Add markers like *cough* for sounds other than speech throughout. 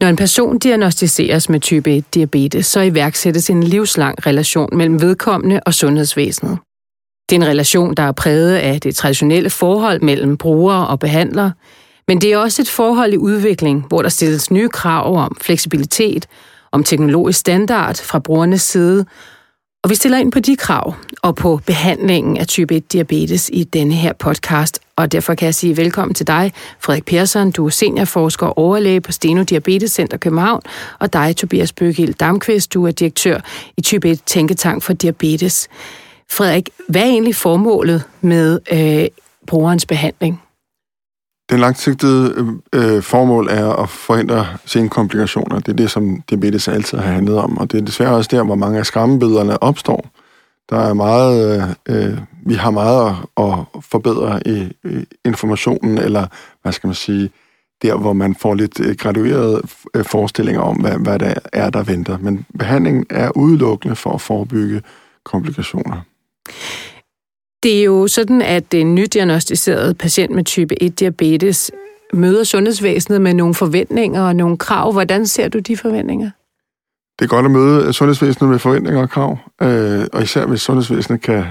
Når en person diagnostiseres med type 1 diabetes, så iværksættes en livslang relation mellem vedkommende og sundhedsvæsenet. Det er en relation, der er præget af det traditionelle forhold mellem brugere og behandlere, men det er også et forhold i udvikling, hvor der stilles nye krav om fleksibilitet, om teknologisk standard fra brugernes side, og vi stiller ind på de krav og på behandlingen af type 1 diabetes i denne her podcast. Og derfor kan jeg sige velkommen til dig, Frederik Persson. Du er seniorforsker og overlæge på Steno Diabetes Center København. Og dig, Tobias Bøgild Damqvist. Du er direktør i type 1 Tænketank for Diabetes. Frederik, hvad er egentlig formålet med øh, brugerens behandling? Den langsigtede øh, øh, formål er at forhindre senkomplikationer. Det er det, som diabetes altid har handlet om, og det er desværre også der, hvor mange af skræmmebillederne opstår. Der er meget, øh, øh vi har meget at, at forbedre i, i informationen, eller hvad skal man sige, der hvor man får lidt øh, gradueret graduerede forestillinger om, hvad, hvad der er, der venter. Men behandlingen er udelukkende for at forebygge komplikationer. Det er jo sådan, at en nydiagnostiseret patient med type 1 diabetes møder sundhedsvæsenet med nogle forventninger og nogle krav. Hvordan ser du de forventninger? Det er godt at møde sundhedsvæsenet med forventninger og krav, øh, og især hvis sundhedsvæsenet kan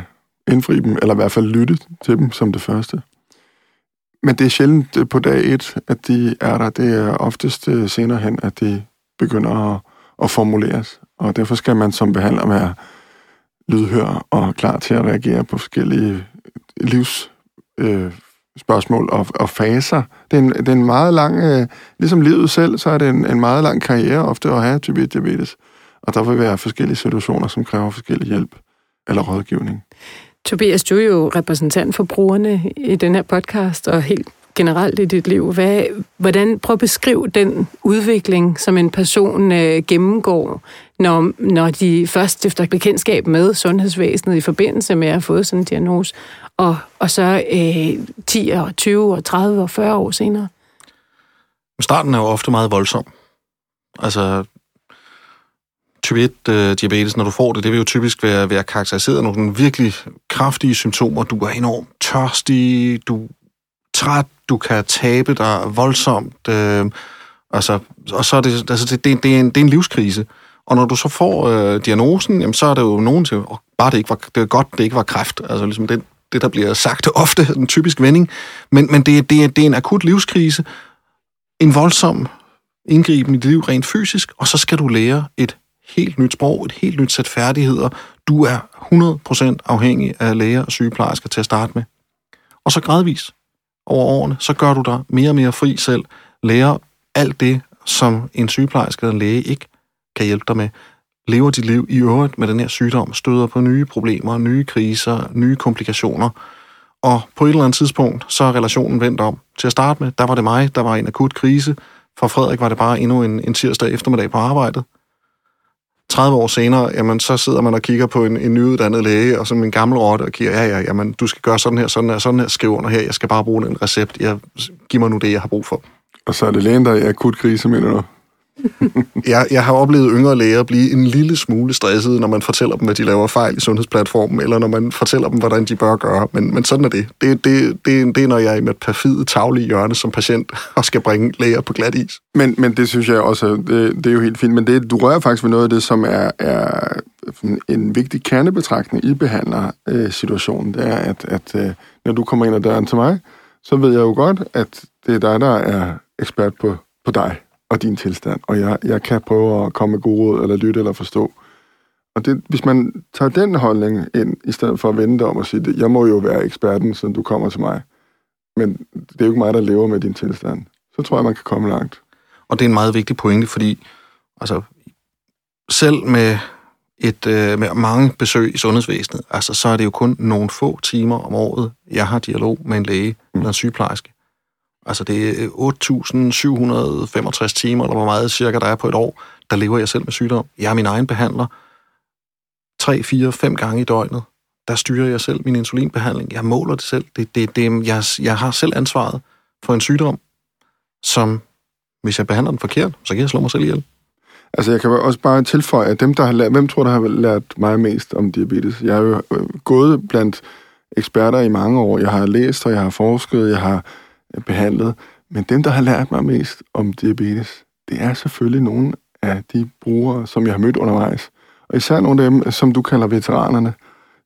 indfri dem, eller i hvert fald lytte til dem som det første. Men det er sjældent øh, på dag et, at de er der. Det er oftest øh, senere hen, at de begynder at, at formuleres. Og derfor skal man som behandler være lydhør og klar til at reagere på forskellige øh, livs øh, spørgsmål og, og faser. Det er, en, det er en meget lang, øh, ligesom livet selv, så er det en, en meget lang karriere ofte at have type 1 diabetes. Og der vil være forskellige situationer, som kræver forskellig hjælp eller rådgivning. Tobias, du er jo repræsentant for brugerne i den her podcast, og helt generelt i dit liv. Hvad, hvordan, prøv at beskrive den udvikling, som en person øh, gennemgår, når, når de først stifter bekendtskab med sundhedsvæsenet i forbindelse med at have fået sådan en diagnose, og, og så øh, 10 og 20 og 30 og 40 år senere. Starten er jo ofte meget voldsom. Altså, type 1 øh, diabetes, når du får det, det vil jo typisk være, være karakteriseret af nogle virkelig kraftige symptomer. Du er enormt tørstig, du træt, du kan tabe dig voldsomt. Øh, altså, og så er det, altså det, det, det, er en, det er en livskrise. Og når du så får øh, diagnosen, jamen, så er det jo nogen til, oh, bare det ikke var, det er godt, det ikke var kræft. Altså ligesom det, det, der bliver sagt *laughs* ofte, en typisk vending. Men, men det, det, det er en akut livskrise, en voldsom indgriben i dit liv rent fysisk, og så skal du lære et helt nyt sprog, et helt nyt sæt færdigheder. Du er 100% afhængig af læger og sygeplejersker til at starte med. Og så gradvis over årene, så gør du dig mere og mere fri selv, lærer alt det, som en sygeplejerske eller en læge ikke kan hjælpe dig med. Lever dit liv i øvrigt med den her sygdom, støder på nye problemer, nye kriser, nye komplikationer. Og på et eller andet tidspunkt, så er relationen vendt om. Til at starte med, der var det mig, der var en akut krise. For Frederik var det bare endnu en, en tirsdag eftermiddag på arbejdet. 30 år senere, jamen, så sidder man og kigger på en, en nyuddannet læge, og som en gammel rotte, og kigger, ja, ja, jamen, du skal gøre sådan her, sådan her, sådan her, skriv under her, jeg skal bare bruge en recept, jeg, giv mig nu det, jeg har brug for. Og så er det lægen, der er i akut krise, mener du? *laughs* jeg, jeg har oplevet yngre læger blive en lille smule stresset, når man fortæller dem, at de laver fejl i sundhedsplatformen, eller når man fortæller dem, hvordan de bør gøre. Men, men sådan er det. Det, det, det, det er, når jeg er i mit perfide taglige hjørne som patient *laughs* og skal bringe læger på glat is. Men, men det synes jeg også, det, det er jo helt fint. Men det, du rører faktisk ved noget af det, som er, er en vigtig kernebetragtning i behandlersituationen. Det er, at, at øh, når du kommer ind ad døren til mig, så ved jeg jo godt, at det er dig, der er ekspert på, på dig og din tilstand, og jeg, jeg kan prøve at komme med gode råd, eller lytte, eller forstå. Og det, hvis man tager den holdning ind, i stedet for at vende om og sige, at jeg må jo være eksperten, siden du kommer til mig, men det er jo ikke mig, der lever med din tilstand, så tror jeg, man kan komme langt. Og det er en meget vigtig pointe, fordi altså, selv med et øh, med mange besøg i sundhedsvæsenet, altså, så er det jo kun nogle få timer om året, jeg har dialog med en læge mm. eller en sygeplejerske. Altså det er øh, 8.765 timer, eller hvor meget cirka der er på et år, der lever jeg selv med sygdom. Jeg er min egen behandler. 3, 4, 5 gange i døgnet. Der styrer jeg selv min insulinbehandling. Jeg måler det selv. Det, det, det, jeg, jeg har selv ansvaret for en sygdom, som hvis jeg behandler den forkert, så kan jeg slå mig selv ihjel. Altså, jeg kan også bare tilføje, at dem, der har lært, hvem tror, der har lært mig mest om diabetes? Jeg har jo øh, gået blandt eksperter i mange år. Jeg har læst, og jeg har forsket, jeg har behandlet. Men dem, der har lært mig mest om diabetes, det er selvfølgelig nogle af de brugere, som jeg har mødt undervejs. Og især nogle af dem, som du kalder veteranerne,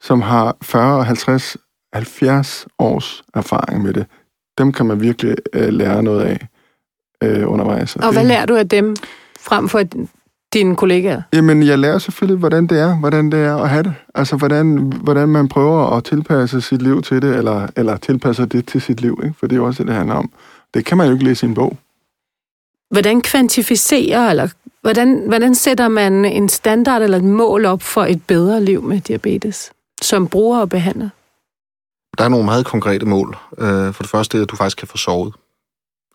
som har 40, 50, 70 års erfaring med det. Dem kan man virkelig øh, lære noget af øh, undervejs. Og, og hvad lærer du af dem frem for dine kollegaer? Jamen, jeg lærer selvfølgelig, hvordan det er, hvordan det er at have det. Altså, hvordan, hvordan man prøver at tilpasse sit liv til det, eller, eller tilpasser det til sit liv, ikke? for det er jo også det, det handler om. Det kan man jo ikke læse i en bog. Hvordan kvantificerer, eller hvordan, hvordan sætter man en standard eller et mål op for et bedre liv med diabetes, som bruger og behandler? Der er nogle meget konkrete mål. Øh, for det første er, at du faktisk kan få sovet.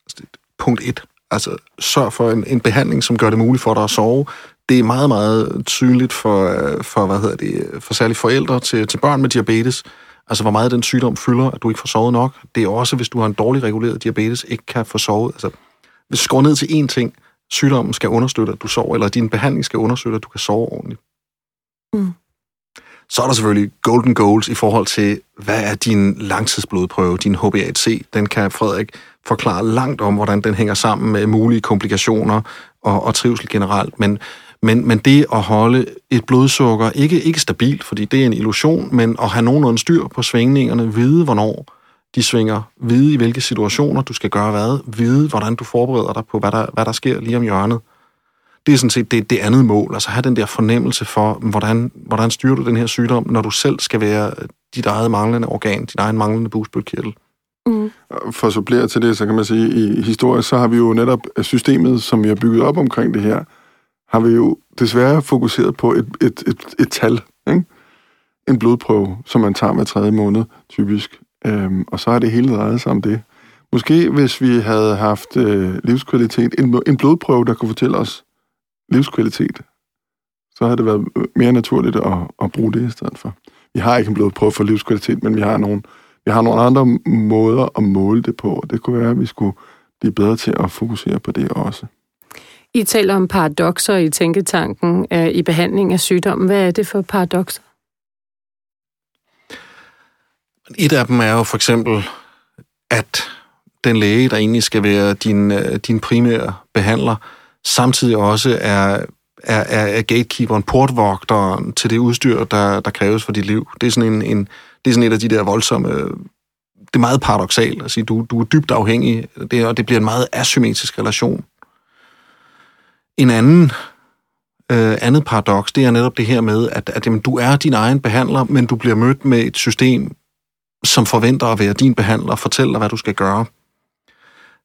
Altså, punkt et. Altså, sørg for en, en behandling, som gør det muligt for dig at sove. Det er meget, meget tydeligt for, for, hvad hedder det, for særligt forældre til, til børn med diabetes, altså hvor meget den sygdom fylder, at du ikke får sovet nok. Det er også, hvis du har en dårlig reguleret diabetes, ikke kan få sovet. Altså, hvis du går ned til én ting, sygdommen skal understøtte, at du sover, eller din behandling skal understøtte, at du kan sove ordentligt. Mm. Så er der selvfølgelig golden goals i forhold til, hvad er din langtidsblodprøve, din HbA1c. Den kan Frederik forklare langt om, hvordan den hænger sammen med mulige komplikationer og, og trivsel generelt. Men, men, men det at holde et blodsukker, ikke, ikke stabilt, fordi det er en illusion, men at have nogenlunde styr på svingningerne, vide hvornår de svinger, vide i hvilke situationer du skal gøre hvad, vide hvordan du forbereder dig på, hvad der, hvad der sker lige om hjørnet. Det er sådan set det, det andet mål, altså have den der fornemmelse for, hvordan, hvordan styrer du den her sygdom, når du selv skal være dit eget manglende organ, dit egen manglende bugspytkirtel. Mm. For at supplere til det, så kan man sige, i historien, så har vi jo netop systemet, som vi har bygget op omkring det her, har vi jo desværre fokuseret på et, et, et, et tal, ikke? en blodprøve, som man tager hver tredje måned, typisk. Øhm, og så er det hele drejet sig om det. Måske hvis vi havde haft øh, livskvalitet, en, en blodprøve, der kunne fortælle os livskvalitet, så havde det været mere naturligt at, at bruge det i stedet for. Vi har ikke en blodprøve for livskvalitet, men vi har nogle, vi har nogle andre måder at måle det på, og det kunne være, at vi skulle blive bedre til at fokusere på det også. I taler om paradoxer i tænketanken i behandling af sygdommen. Hvad er det for paradoxer? Et af dem er jo for eksempel, at den læge, der egentlig skal være din, øh, din primære behandler, samtidig også er, er, er, er gatekeeperen, portvogteren til det udstyr, der, der kræves for dit liv. Det er sådan, en, en, det er sådan et af de der voldsomme... Det er meget paradoxalt at sige, du, du er dybt afhængig, det, og det bliver en meget asymmetrisk relation. En anden øh, andet paradoks, det er netop det her med, at, at jamen, du er din egen behandler, men du bliver mødt med et system, som forventer at være din behandler, og fortæller dig, hvad du skal gøre.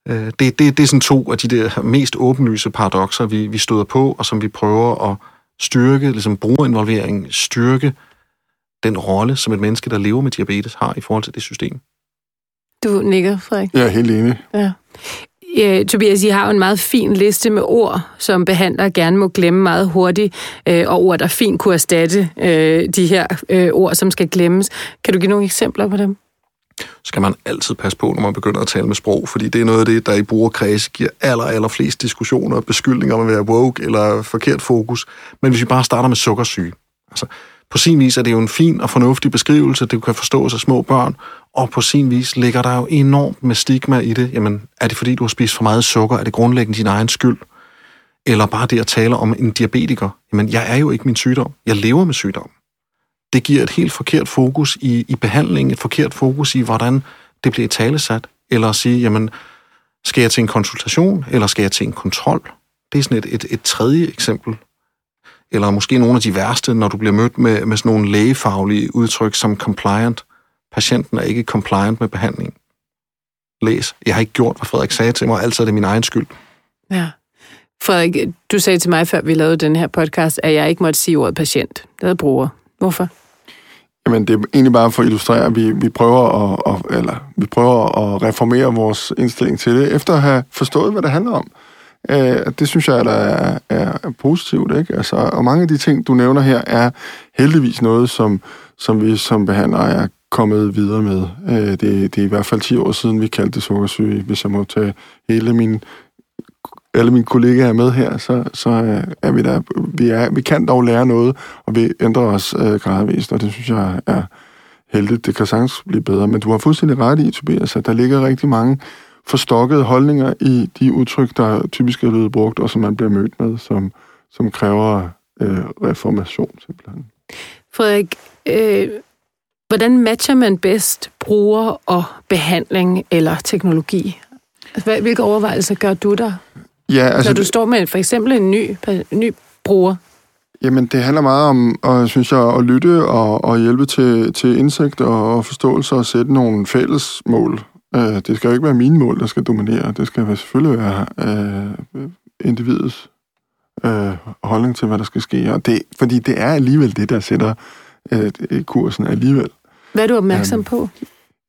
Øh, det, det, det er sådan to af de der mest åbenlyse paradoxer, vi, vi støder på, og som vi prøver at styrke, ligesom brugerinvolvering, styrke den rolle, som et menneske, der lever med diabetes, har i forhold til det system. Du nikker, Frederik. Jeg er helt enig. Ja. Ja, Tobias, I har jo en meget fin liste med ord, som behandler gerne må glemme meget hurtigt, øh, og ord, der fint kunne erstatte øh, de her øh, ord, som skal glemmes. Kan du give nogle eksempler på dem? skal man altid passe på, når man begynder at tale med sprog, fordi det er noget af det, der i brugerkreds giver aller, aller flest diskussioner og beskyldninger om at være woke eller forkert fokus. Men hvis vi bare starter med sukkersyge. Altså, på sin vis er det jo en fin og fornuftig beskrivelse, det kan forstås af små børn, og på sin vis ligger der jo enormt med stigma i det. Jamen, er det fordi, du har spist for meget sukker? Er det grundlæggende din egen skyld? Eller bare det at tale om en diabetiker? Jamen, jeg er jo ikke min sygdom. Jeg lever med sygdom det giver et helt forkert fokus i, i behandlingen, et forkert fokus i, hvordan det bliver talesat, eller at sige, jamen, skal jeg til en konsultation, eller skal jeg til en kontrol? Det er sådan et, et, et tredje eksempel. Eller måske nogle af de værste, når du bliver mødt med, med sådan nogle lægefaglige udtryk som compliant. Patienten er ikke compliant med behandling. Læs. Jeg har ikke gjort, hvad Frederik sagde til mig, altså er det min egen skyld. Ja. Frederik, du sagde til mig, før vi lavede den her podcast, at jeg ikke måtte sige ordet patient. Det er bruger. Hvorfor? Jamen, det er egentlig bare for at illustrere, at vi, vi, prøver at, at, eller, vi prøver at reformere vores indstilling til det, efter at have forstået, hvad det handler om. Øh, det synes jeg, der er, er, er positivt. Ikke? Altså, og mange af de ting, du nævner her, er heldigvis noget, som, som vi som behandlere er kommet videre med. Øh, det, det er i hvert fald 10 år siden, vi kaldte det sukkersyge, hvis jeg må tage hele min alle mine kollegaer er med her, så, så øh, er vi der. Vi, er, vi kan dog lære noget, og vi ændrer os øh, gradvist, og det synes jeg er heldigt. Det kan sagtens blive bedre, men du har fuldstændig ret i, Tobias, at der ligger rigtig mange forstokkede holdninger i de udtryk, der typisk er blevet brugt, og som man bliver mødt med, som, som kræver øh, reformation simpelthen. Frederik, øh, hvordan matcher man bedst bruger og behandling eller teknologi? Altså, hvilke overvejelser gør du der? Ja, altså, Når du står med for eksempel en ny, ny bruger? Jamen, det handler meget om, og, synes jeg, at lytte og, og hjælpe til, til indsigt og, og forståelse og sætte nogle fælles mål. Uh, det skal jo ikke være mine mål, der skal dominere. Det skal selvfølgelig være uh, individets uh, holdning til, hvad der skal ske. Og det, fordi det er alligevel det, der sætter uh, kursen alligevel. Hvad er du opmærksom um, på?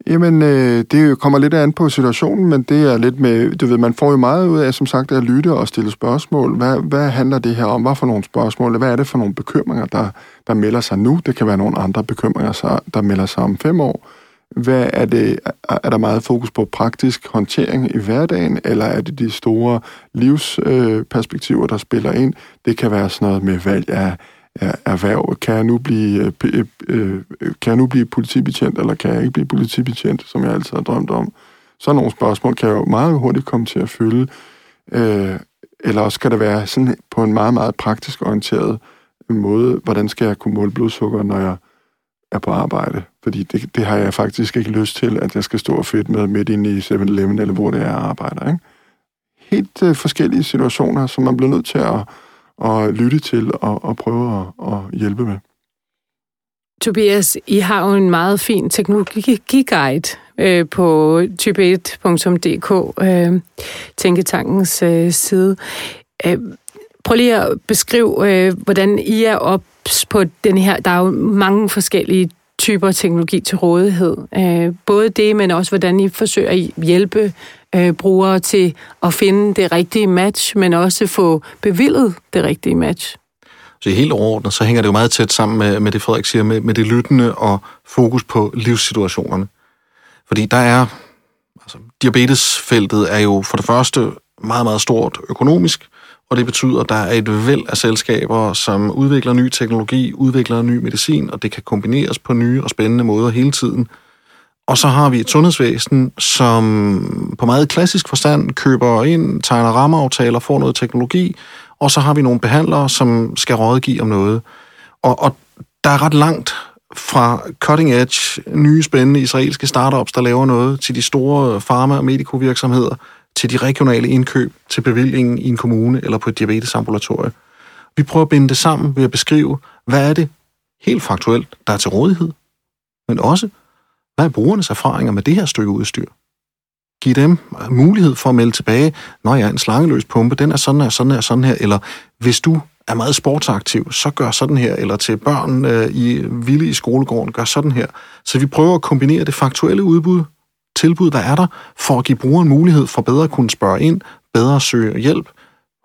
Jamen, øh, det kommer lidt an på situationen, men det er lidt med, du ved, man får jo meget ud af, som sagt, at lytte og stille spørgsmål. Hvad, hvad handler det her om? Hvad for nogle spørgsmål? Hvad er det for nogle bekymringer, der, der melder sig nu? Det kan være nogle andre bekymringer, der melder sig om fem år. Hvad er det? Er der meget fokus på praktisk håndtering i hverdagen, eller er det de store livsperspektiver, øh, der spiller ind? Det kan være sådan noget med valg af erhverv. Kan jeg nu blive, øh, øh, øh, kan jeg nu blive politibetjent, eller kan jeg ikke blive politibetjent, som jeg altid har drømt om? Sådan nogle spørgsmål kan jeg jo meget hurtigt komme til at fylde. Øh, eller også kan det være sådan på en meget, meget praktisk orienteret måde, hvordan skal jeg kunne måle blodsukker, når jeg er på arbejde? Fordi det, det har jeg faktisk ikke lyst til, at jeg skal stå og fedt med midt inde i 7-Eleven, eller hvor det er, jeg arbejder. Ikke? Helt øh, forskellige situationer, som man bliver nødt til at at lytte til og, og prøve at, at hjælpe med. Tobias, I har jo en meget fin teknologiguide øh, på type1.dk, øh, Tænketankens øh, side. Øh, prøv lige at beskrive, øh, hvordan I er ops på den her. Der er jo mange forskellige typer teknologi til rådighed. Øh, både det, men også hvordan I forsøger at hjælpe øh, brugere til at finde det rigtige match, men også få bevillet det rigtige match. Så helt overordnet, så hænger det jo meget tæt sammen med, med det, Frederik siger, med, med det lyttende og fokus på livssituationerne. Fordi der er, altså diabetesfeltet er jo for det første meget, meget stort økonomisk, og det betyder, at der er et væld af selskaber, som udvikler ny teknologi, udvikler ny medicin, og det kan kombineres på nye og spændende måder hele tiden. Og så har vi et sundhedsvæsen, som på meget klassisk forstand køber ind, tegner rammeaftaler, får noget teknologi, og så har vi nogle behandlere, som skal rådgive om noget. Og, og der er ret langt fra cutting edge, nye spændende israelske startups, der laver noget, til de store farma- og medikovirksomheder, til de regionale indkøb, til bevillingen i en kommune eller på et diabetesambulatorie. Vi prøver at binde det sammen ved at beskrive, hvad er det helt faktuelt, der er til rådighed, men også, hvad er brugernes erfaringer med det her stykke udstyr? Giv dem mulighed for at melde tilbage, når jeg er en slangeløs pumpe, den er sådan her, sådan her, sådan her, eller hvis du er meget sportsaktiv, så gør sådan her, eller til børn øh, i vilde i skolegården, gør sådan her. Så vi prøver at kombinere det faktuelle udbud, tilbud, der er der, for at give brugeren mulighed for bedre at kunne spørge ind, bedre søge hjælp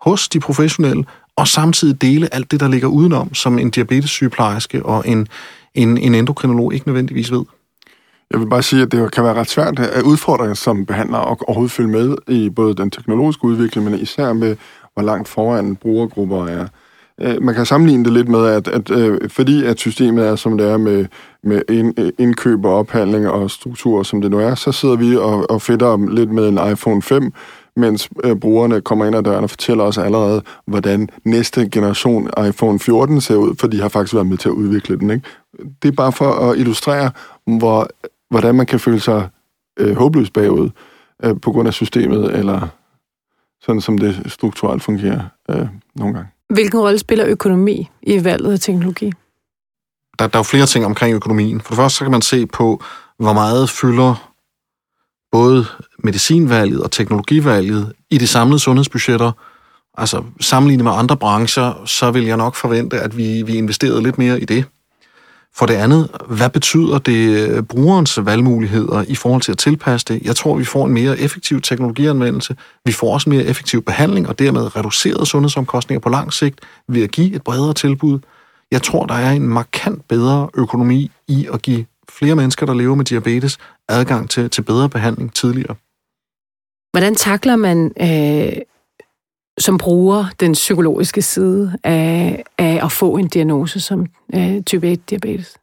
hos de professionelle, og samtidig dele alt det, der ligger udenom, som en diabetessygeplejerske og en, en, en endokrinolog ikke nødvendigvis ved. Jeg vil bare sige, at det kan være ret svært at udfordre som behandler og overhovedet følge med i både den teknologiske udvikling, men især med, hvor langt foran brugergrupper er. Øh, man kan sammenligne det lidt med, at, at øh, fordi at systemet er, som det er med, med indkøb og ophandling og struktur, som det nu er, så sidder vi og, og fedter lidt med en iPhone 5, mens øh, brugerne kommer ind ad døren og fortæller os allerede, hvordan næste generation iPhone 14 ser ud, for de har faktisk været med til at udvikle den. Ikke? Det er bare for at illustrere, hvor hvordan man kan føle sig øh, håbløs bagud øh, på grund af systemet, eller sådan som det strukturelt fungerer øh, nogle gange. Hvilken rolle spiller økonomi i valget af teknologi? Der, der er jo flere ting omkring økonomien. For det første så kan man se på, hvor meget fylder både medicinvalget og teknologivalget i de samlede sundhedsbudgetter. Altså sammenlignet med andre brancher, så vil jeg nok forvente, at vi, vi investerede lidt mere i det. For det andet, hvad betyder det øh, brugerens valgmuligheder i forhold til at tilpasse det? Jeg tror, vi får en mere effektiv teknologianvendelse. Vi får også mere effektiv behandling, og dermed reduceret sundhedsomkostninger på lang sigt ved at give et bredere tilbud. Jeg tror, der er en markant bedre økonomi i at give flere mennesker, der lever med diabetes, adgang til, til bedre behandling tidligere. Hvordan takler man øh, som bruger den psykologiske side af, af at få en diagnose som øh, type 1-diabetes?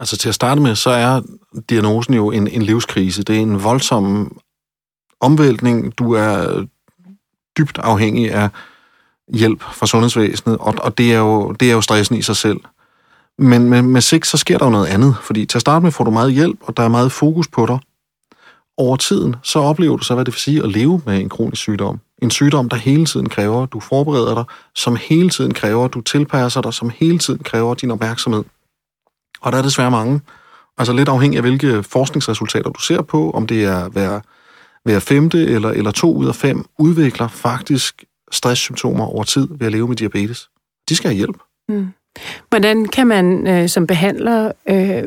Altså til at starte med, så er diagnosen jo en, en livskrise. Det er en voldsom omvæltning. Du er dybt afhængig af hjælp fra sundhedsvæsenet, og, og det, er jo, det er jo stressen i sig selv. Men med, med SIG, så sker der jo noget andet, fordi til at starte med får du meget hjælp, og der er meget fokus på dig. Over tiden, så oplever du så, hvad det vil sige at leve med en kronisk sygdom. En sygdom, der hele tiden kræver, at du forbereder dig, som hele tiden kræver, at du tilpasser dig, som hele tiden kræver din opmærksomhed. Og der er desværre mange. Altså lidt afhængig af, hvilke forskningsresultater du ser på, om det er hver, hver femte eller, eller to ud af fem, udvikler faktisk stresssymptomer over tid ved at leve med diabetes. De skal have hjælp. Mm. Hvordan kan man øh, som behandler øh,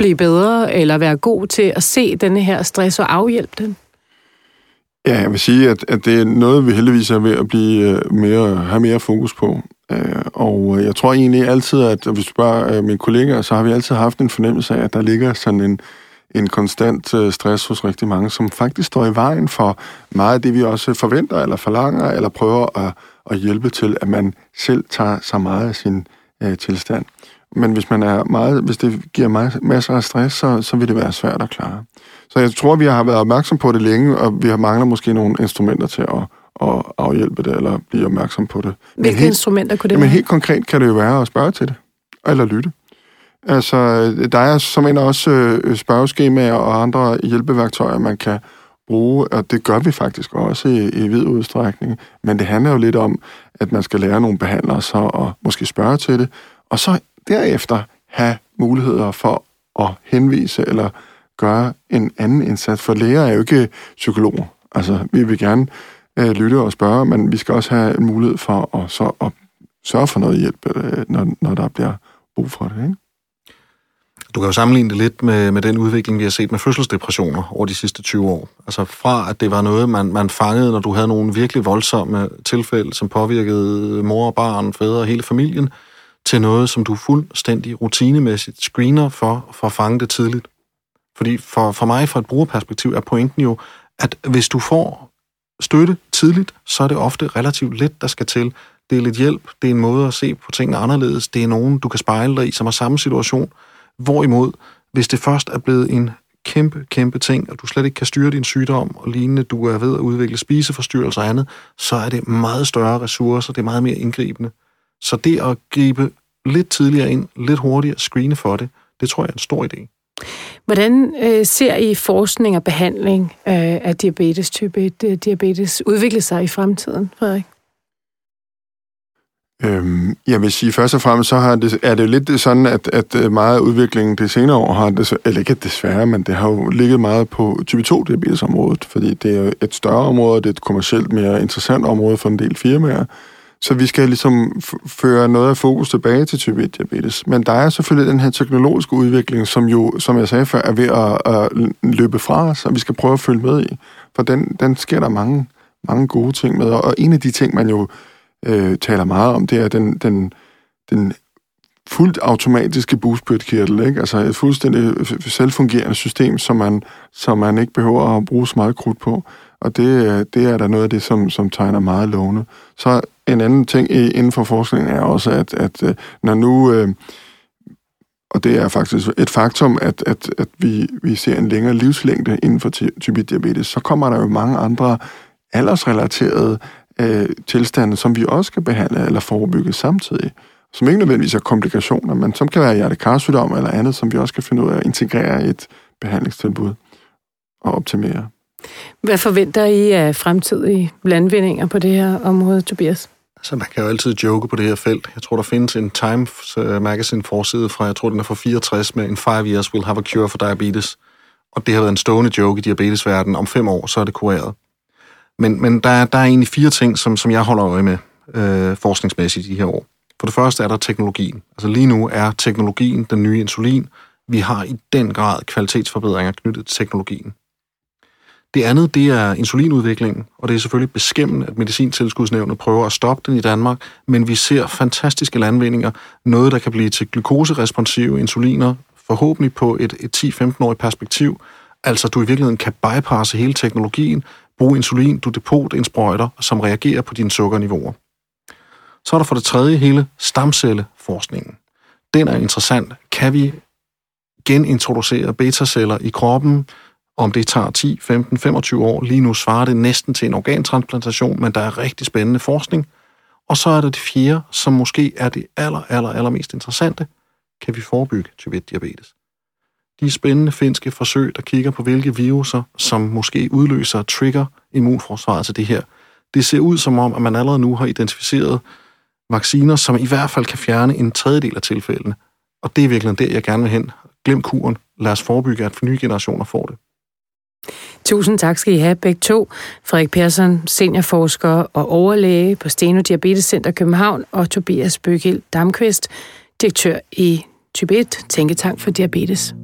blive bedre eller være god til at se denne her stress og afhjælpe den? Ja, jeg vil sige, at, at det er noget, vi heldigvis er ved at blive øh, mere, have mere fokus på. Øh, og jeg tror egentlig altid, at hvis du spørger øh, mine kollegaer, så har vi altid haft en fornemmelse af, at der ligger sådan en, en konstant stress hos rigtig mange, som faktisk står i vejen for meget af det, vi også forventer eller forlanger, eller prøver at, at hjælpe til, at man selv tager så meget af sin øh, tilstand. Men hvis man er meget, hvis det giver meget, masser af stress, så, så vil det være svært at klare. Så jeg tror, vi har været opmærksom på det længe, og vi har mangler måske nogle instrumenter til at, at afhjælpe det, eller blive opmærksom på det. Hvilke helt, instrumenter kunne det jamen, være? helt konkret kan det jo være at spørge til det, eller lytte. Altså, der er som en også øh, spørgeskemaer og andre hjælpeværktøjer, man kan bruge, og det gør vi faktisk også i, i vid udstrækning. Men det handler jo lidt om, at man skal lære nogle behandlere så at måske spørge til det, og så derefter have muligheder for at henvise eller gøre en anden indsats. For læger er jo ikke psykologer. Altså, vi vil gerne øh, lytte og spørge, men vi skal også have en mulighed for at, så, at sørge for noget hjælp, øh, når, når der bliver brug for det. Ikke? Du kan jo sammenligne det lidt med, med den udvikling, vi har set med fødselsdepressioner over de sidste 20 år. Altså fra, at det var noget, man, man fangede, når du havde nogle virkelig voldsomme tilfælde, som påvirkede mor og barn, fædre og hele familien, til noget, som du fuldstændig rutinemæssigt screener for, for at fange det tidligt. Fordi for, for mig, fra et brugerperspektiv, er pointen jo, at hvis du får støtte tidligt, så er det ofte relativt let, der skal til. Det er lidt hjælp, det er en måde at se på tingene anderledes, det er nogen, du kan spejle dig i, som har samme situation. Hvorimod, hvis det først er blevet en kæmpe, kæmpe ting, og du slet ikke kan styre din sygdom og lignende, du er ved at udvikle spiseforstyrrelser og andet, så er det meget større ressourcer, det er meget mere indgribende. Så det at gribe lidt tidligere ind, lidt hurtigere, screene for det, det tror jeg er en stor idé. Hvordan øh, ser I forskning og behandling øh, af diabetes type 1 øh, diabetes udvikle sig i fremtiden, Frederik? Øhm, jeg vil sige, først og fremmest så har det, er det lidt sådan, at, at øh, meget af udviklingen det senere år har, det, eller ikke desværre, men det har jo ligget meget på type 2 diabetesområdet, fordi det er et større område, det er et kommercielt mere interessant område for en del firmaer, så vi skal ligesom føre noget af fokus tilbage til type 1 diabetes. Men der er selvfølgelig den her teknologiske udvikling, som jo, som jeg sagde før, er ved at, at løbe fra os, og vi skal prøve at følge med i. For den, den sker der mange, mange gode ting med. Og en af de ting, man jo øh, taler meget om, det er den, den, den fuldt automatiske boostbødkirtel, ikke? Altså et fuldstændig øh, selvfungerende system, som man, som man ikke behøver at bruge så meget krudt på. Og det, øh, det er der noget af det, som, som tegner meget lovende. Så en anden ting inden for forskningen er også, at, at øh, når nu... Øh, og det er faktisk et faktum, at, at, at vi, vi ser en længere livslængde inden for type diabetes, så kommer der jo mange andre aldersrelaterede øh, tilstande, som vi også skal behandle eller forebygge samtidig. Som ikke nødvendigvis er komplikationer, men som kan være hjertekarsygdom eller andet, som vi også kan finde ud af at integrere i et behandlingstilbud og optimere. Hvad forventer I af fremtidige landvindinger på det her område, Tobias? Så man kan jo altid joke på det her felt. Jeg tror, der findes en Time øh, Magazine forside fra, jeg tror, den er fra 64 med en 5 years will have a cure for diabetes. Og det har været en stående joke i diabetesverdenen. Om fem år, så er det kureret. Men, men der, der er egentlig fire ting, som, som jeg holder øje med øh, forskningsmæssigt i de her år. For det første er der teknologien. Altså lige nu er teknologien den nye insulin. Vi har i den grad kvalitetsforbedringer knyttet til teknologien. Det andet, det er insulinudviklingen, og det er selvfølgelig beskæmmende, at Medicintilskudsnævnet prøver at stoppe den i Danmark, men vi ser fantastiske landvindinger, noget, der kan blive til glukoseresponsive insuliner, forhåbentlig på et, et 10-15-årigt perspektiv, altså du i virkeligheden kan bypasse hele teknologien, bruge insulin, du depotindsprøjter, som reagerer på dine sukkerniveauer. Så er der for det tredje hele stamcelleforskningen. Den er interessant. Kan vi genintroducere betaceller i kroppen, om det tager 10, 15, 25 år. Lige nu svarer det næsten til en organtransplantation, men der er rigtig spændende forskning. Og så er der det fjerde, som måske er det aller, aller, aller mest interessante. Kan vi forebygge type 1-diabetes? De spændende finske forsøg, der kigger på, hvilke viruser, som måske udløser trigger immunforsvaret til det her. Det ser ud som om, at man allerede nu har identificeret vacciner, som i hvert fald kan fjerne en tredjedel af tilfældene. Og det er virkelig der, jeg gerne vil hen. Glem kuren. Lad os forebygge, at nye generationer får det. Tusind tak skal I have begge to. Frederik Persson, seniorforsker og overlæge på Steno Diabetes Center København, og Tobias Bøghild Damqvist, direktør i Type 1 Tænketank for Diabetes.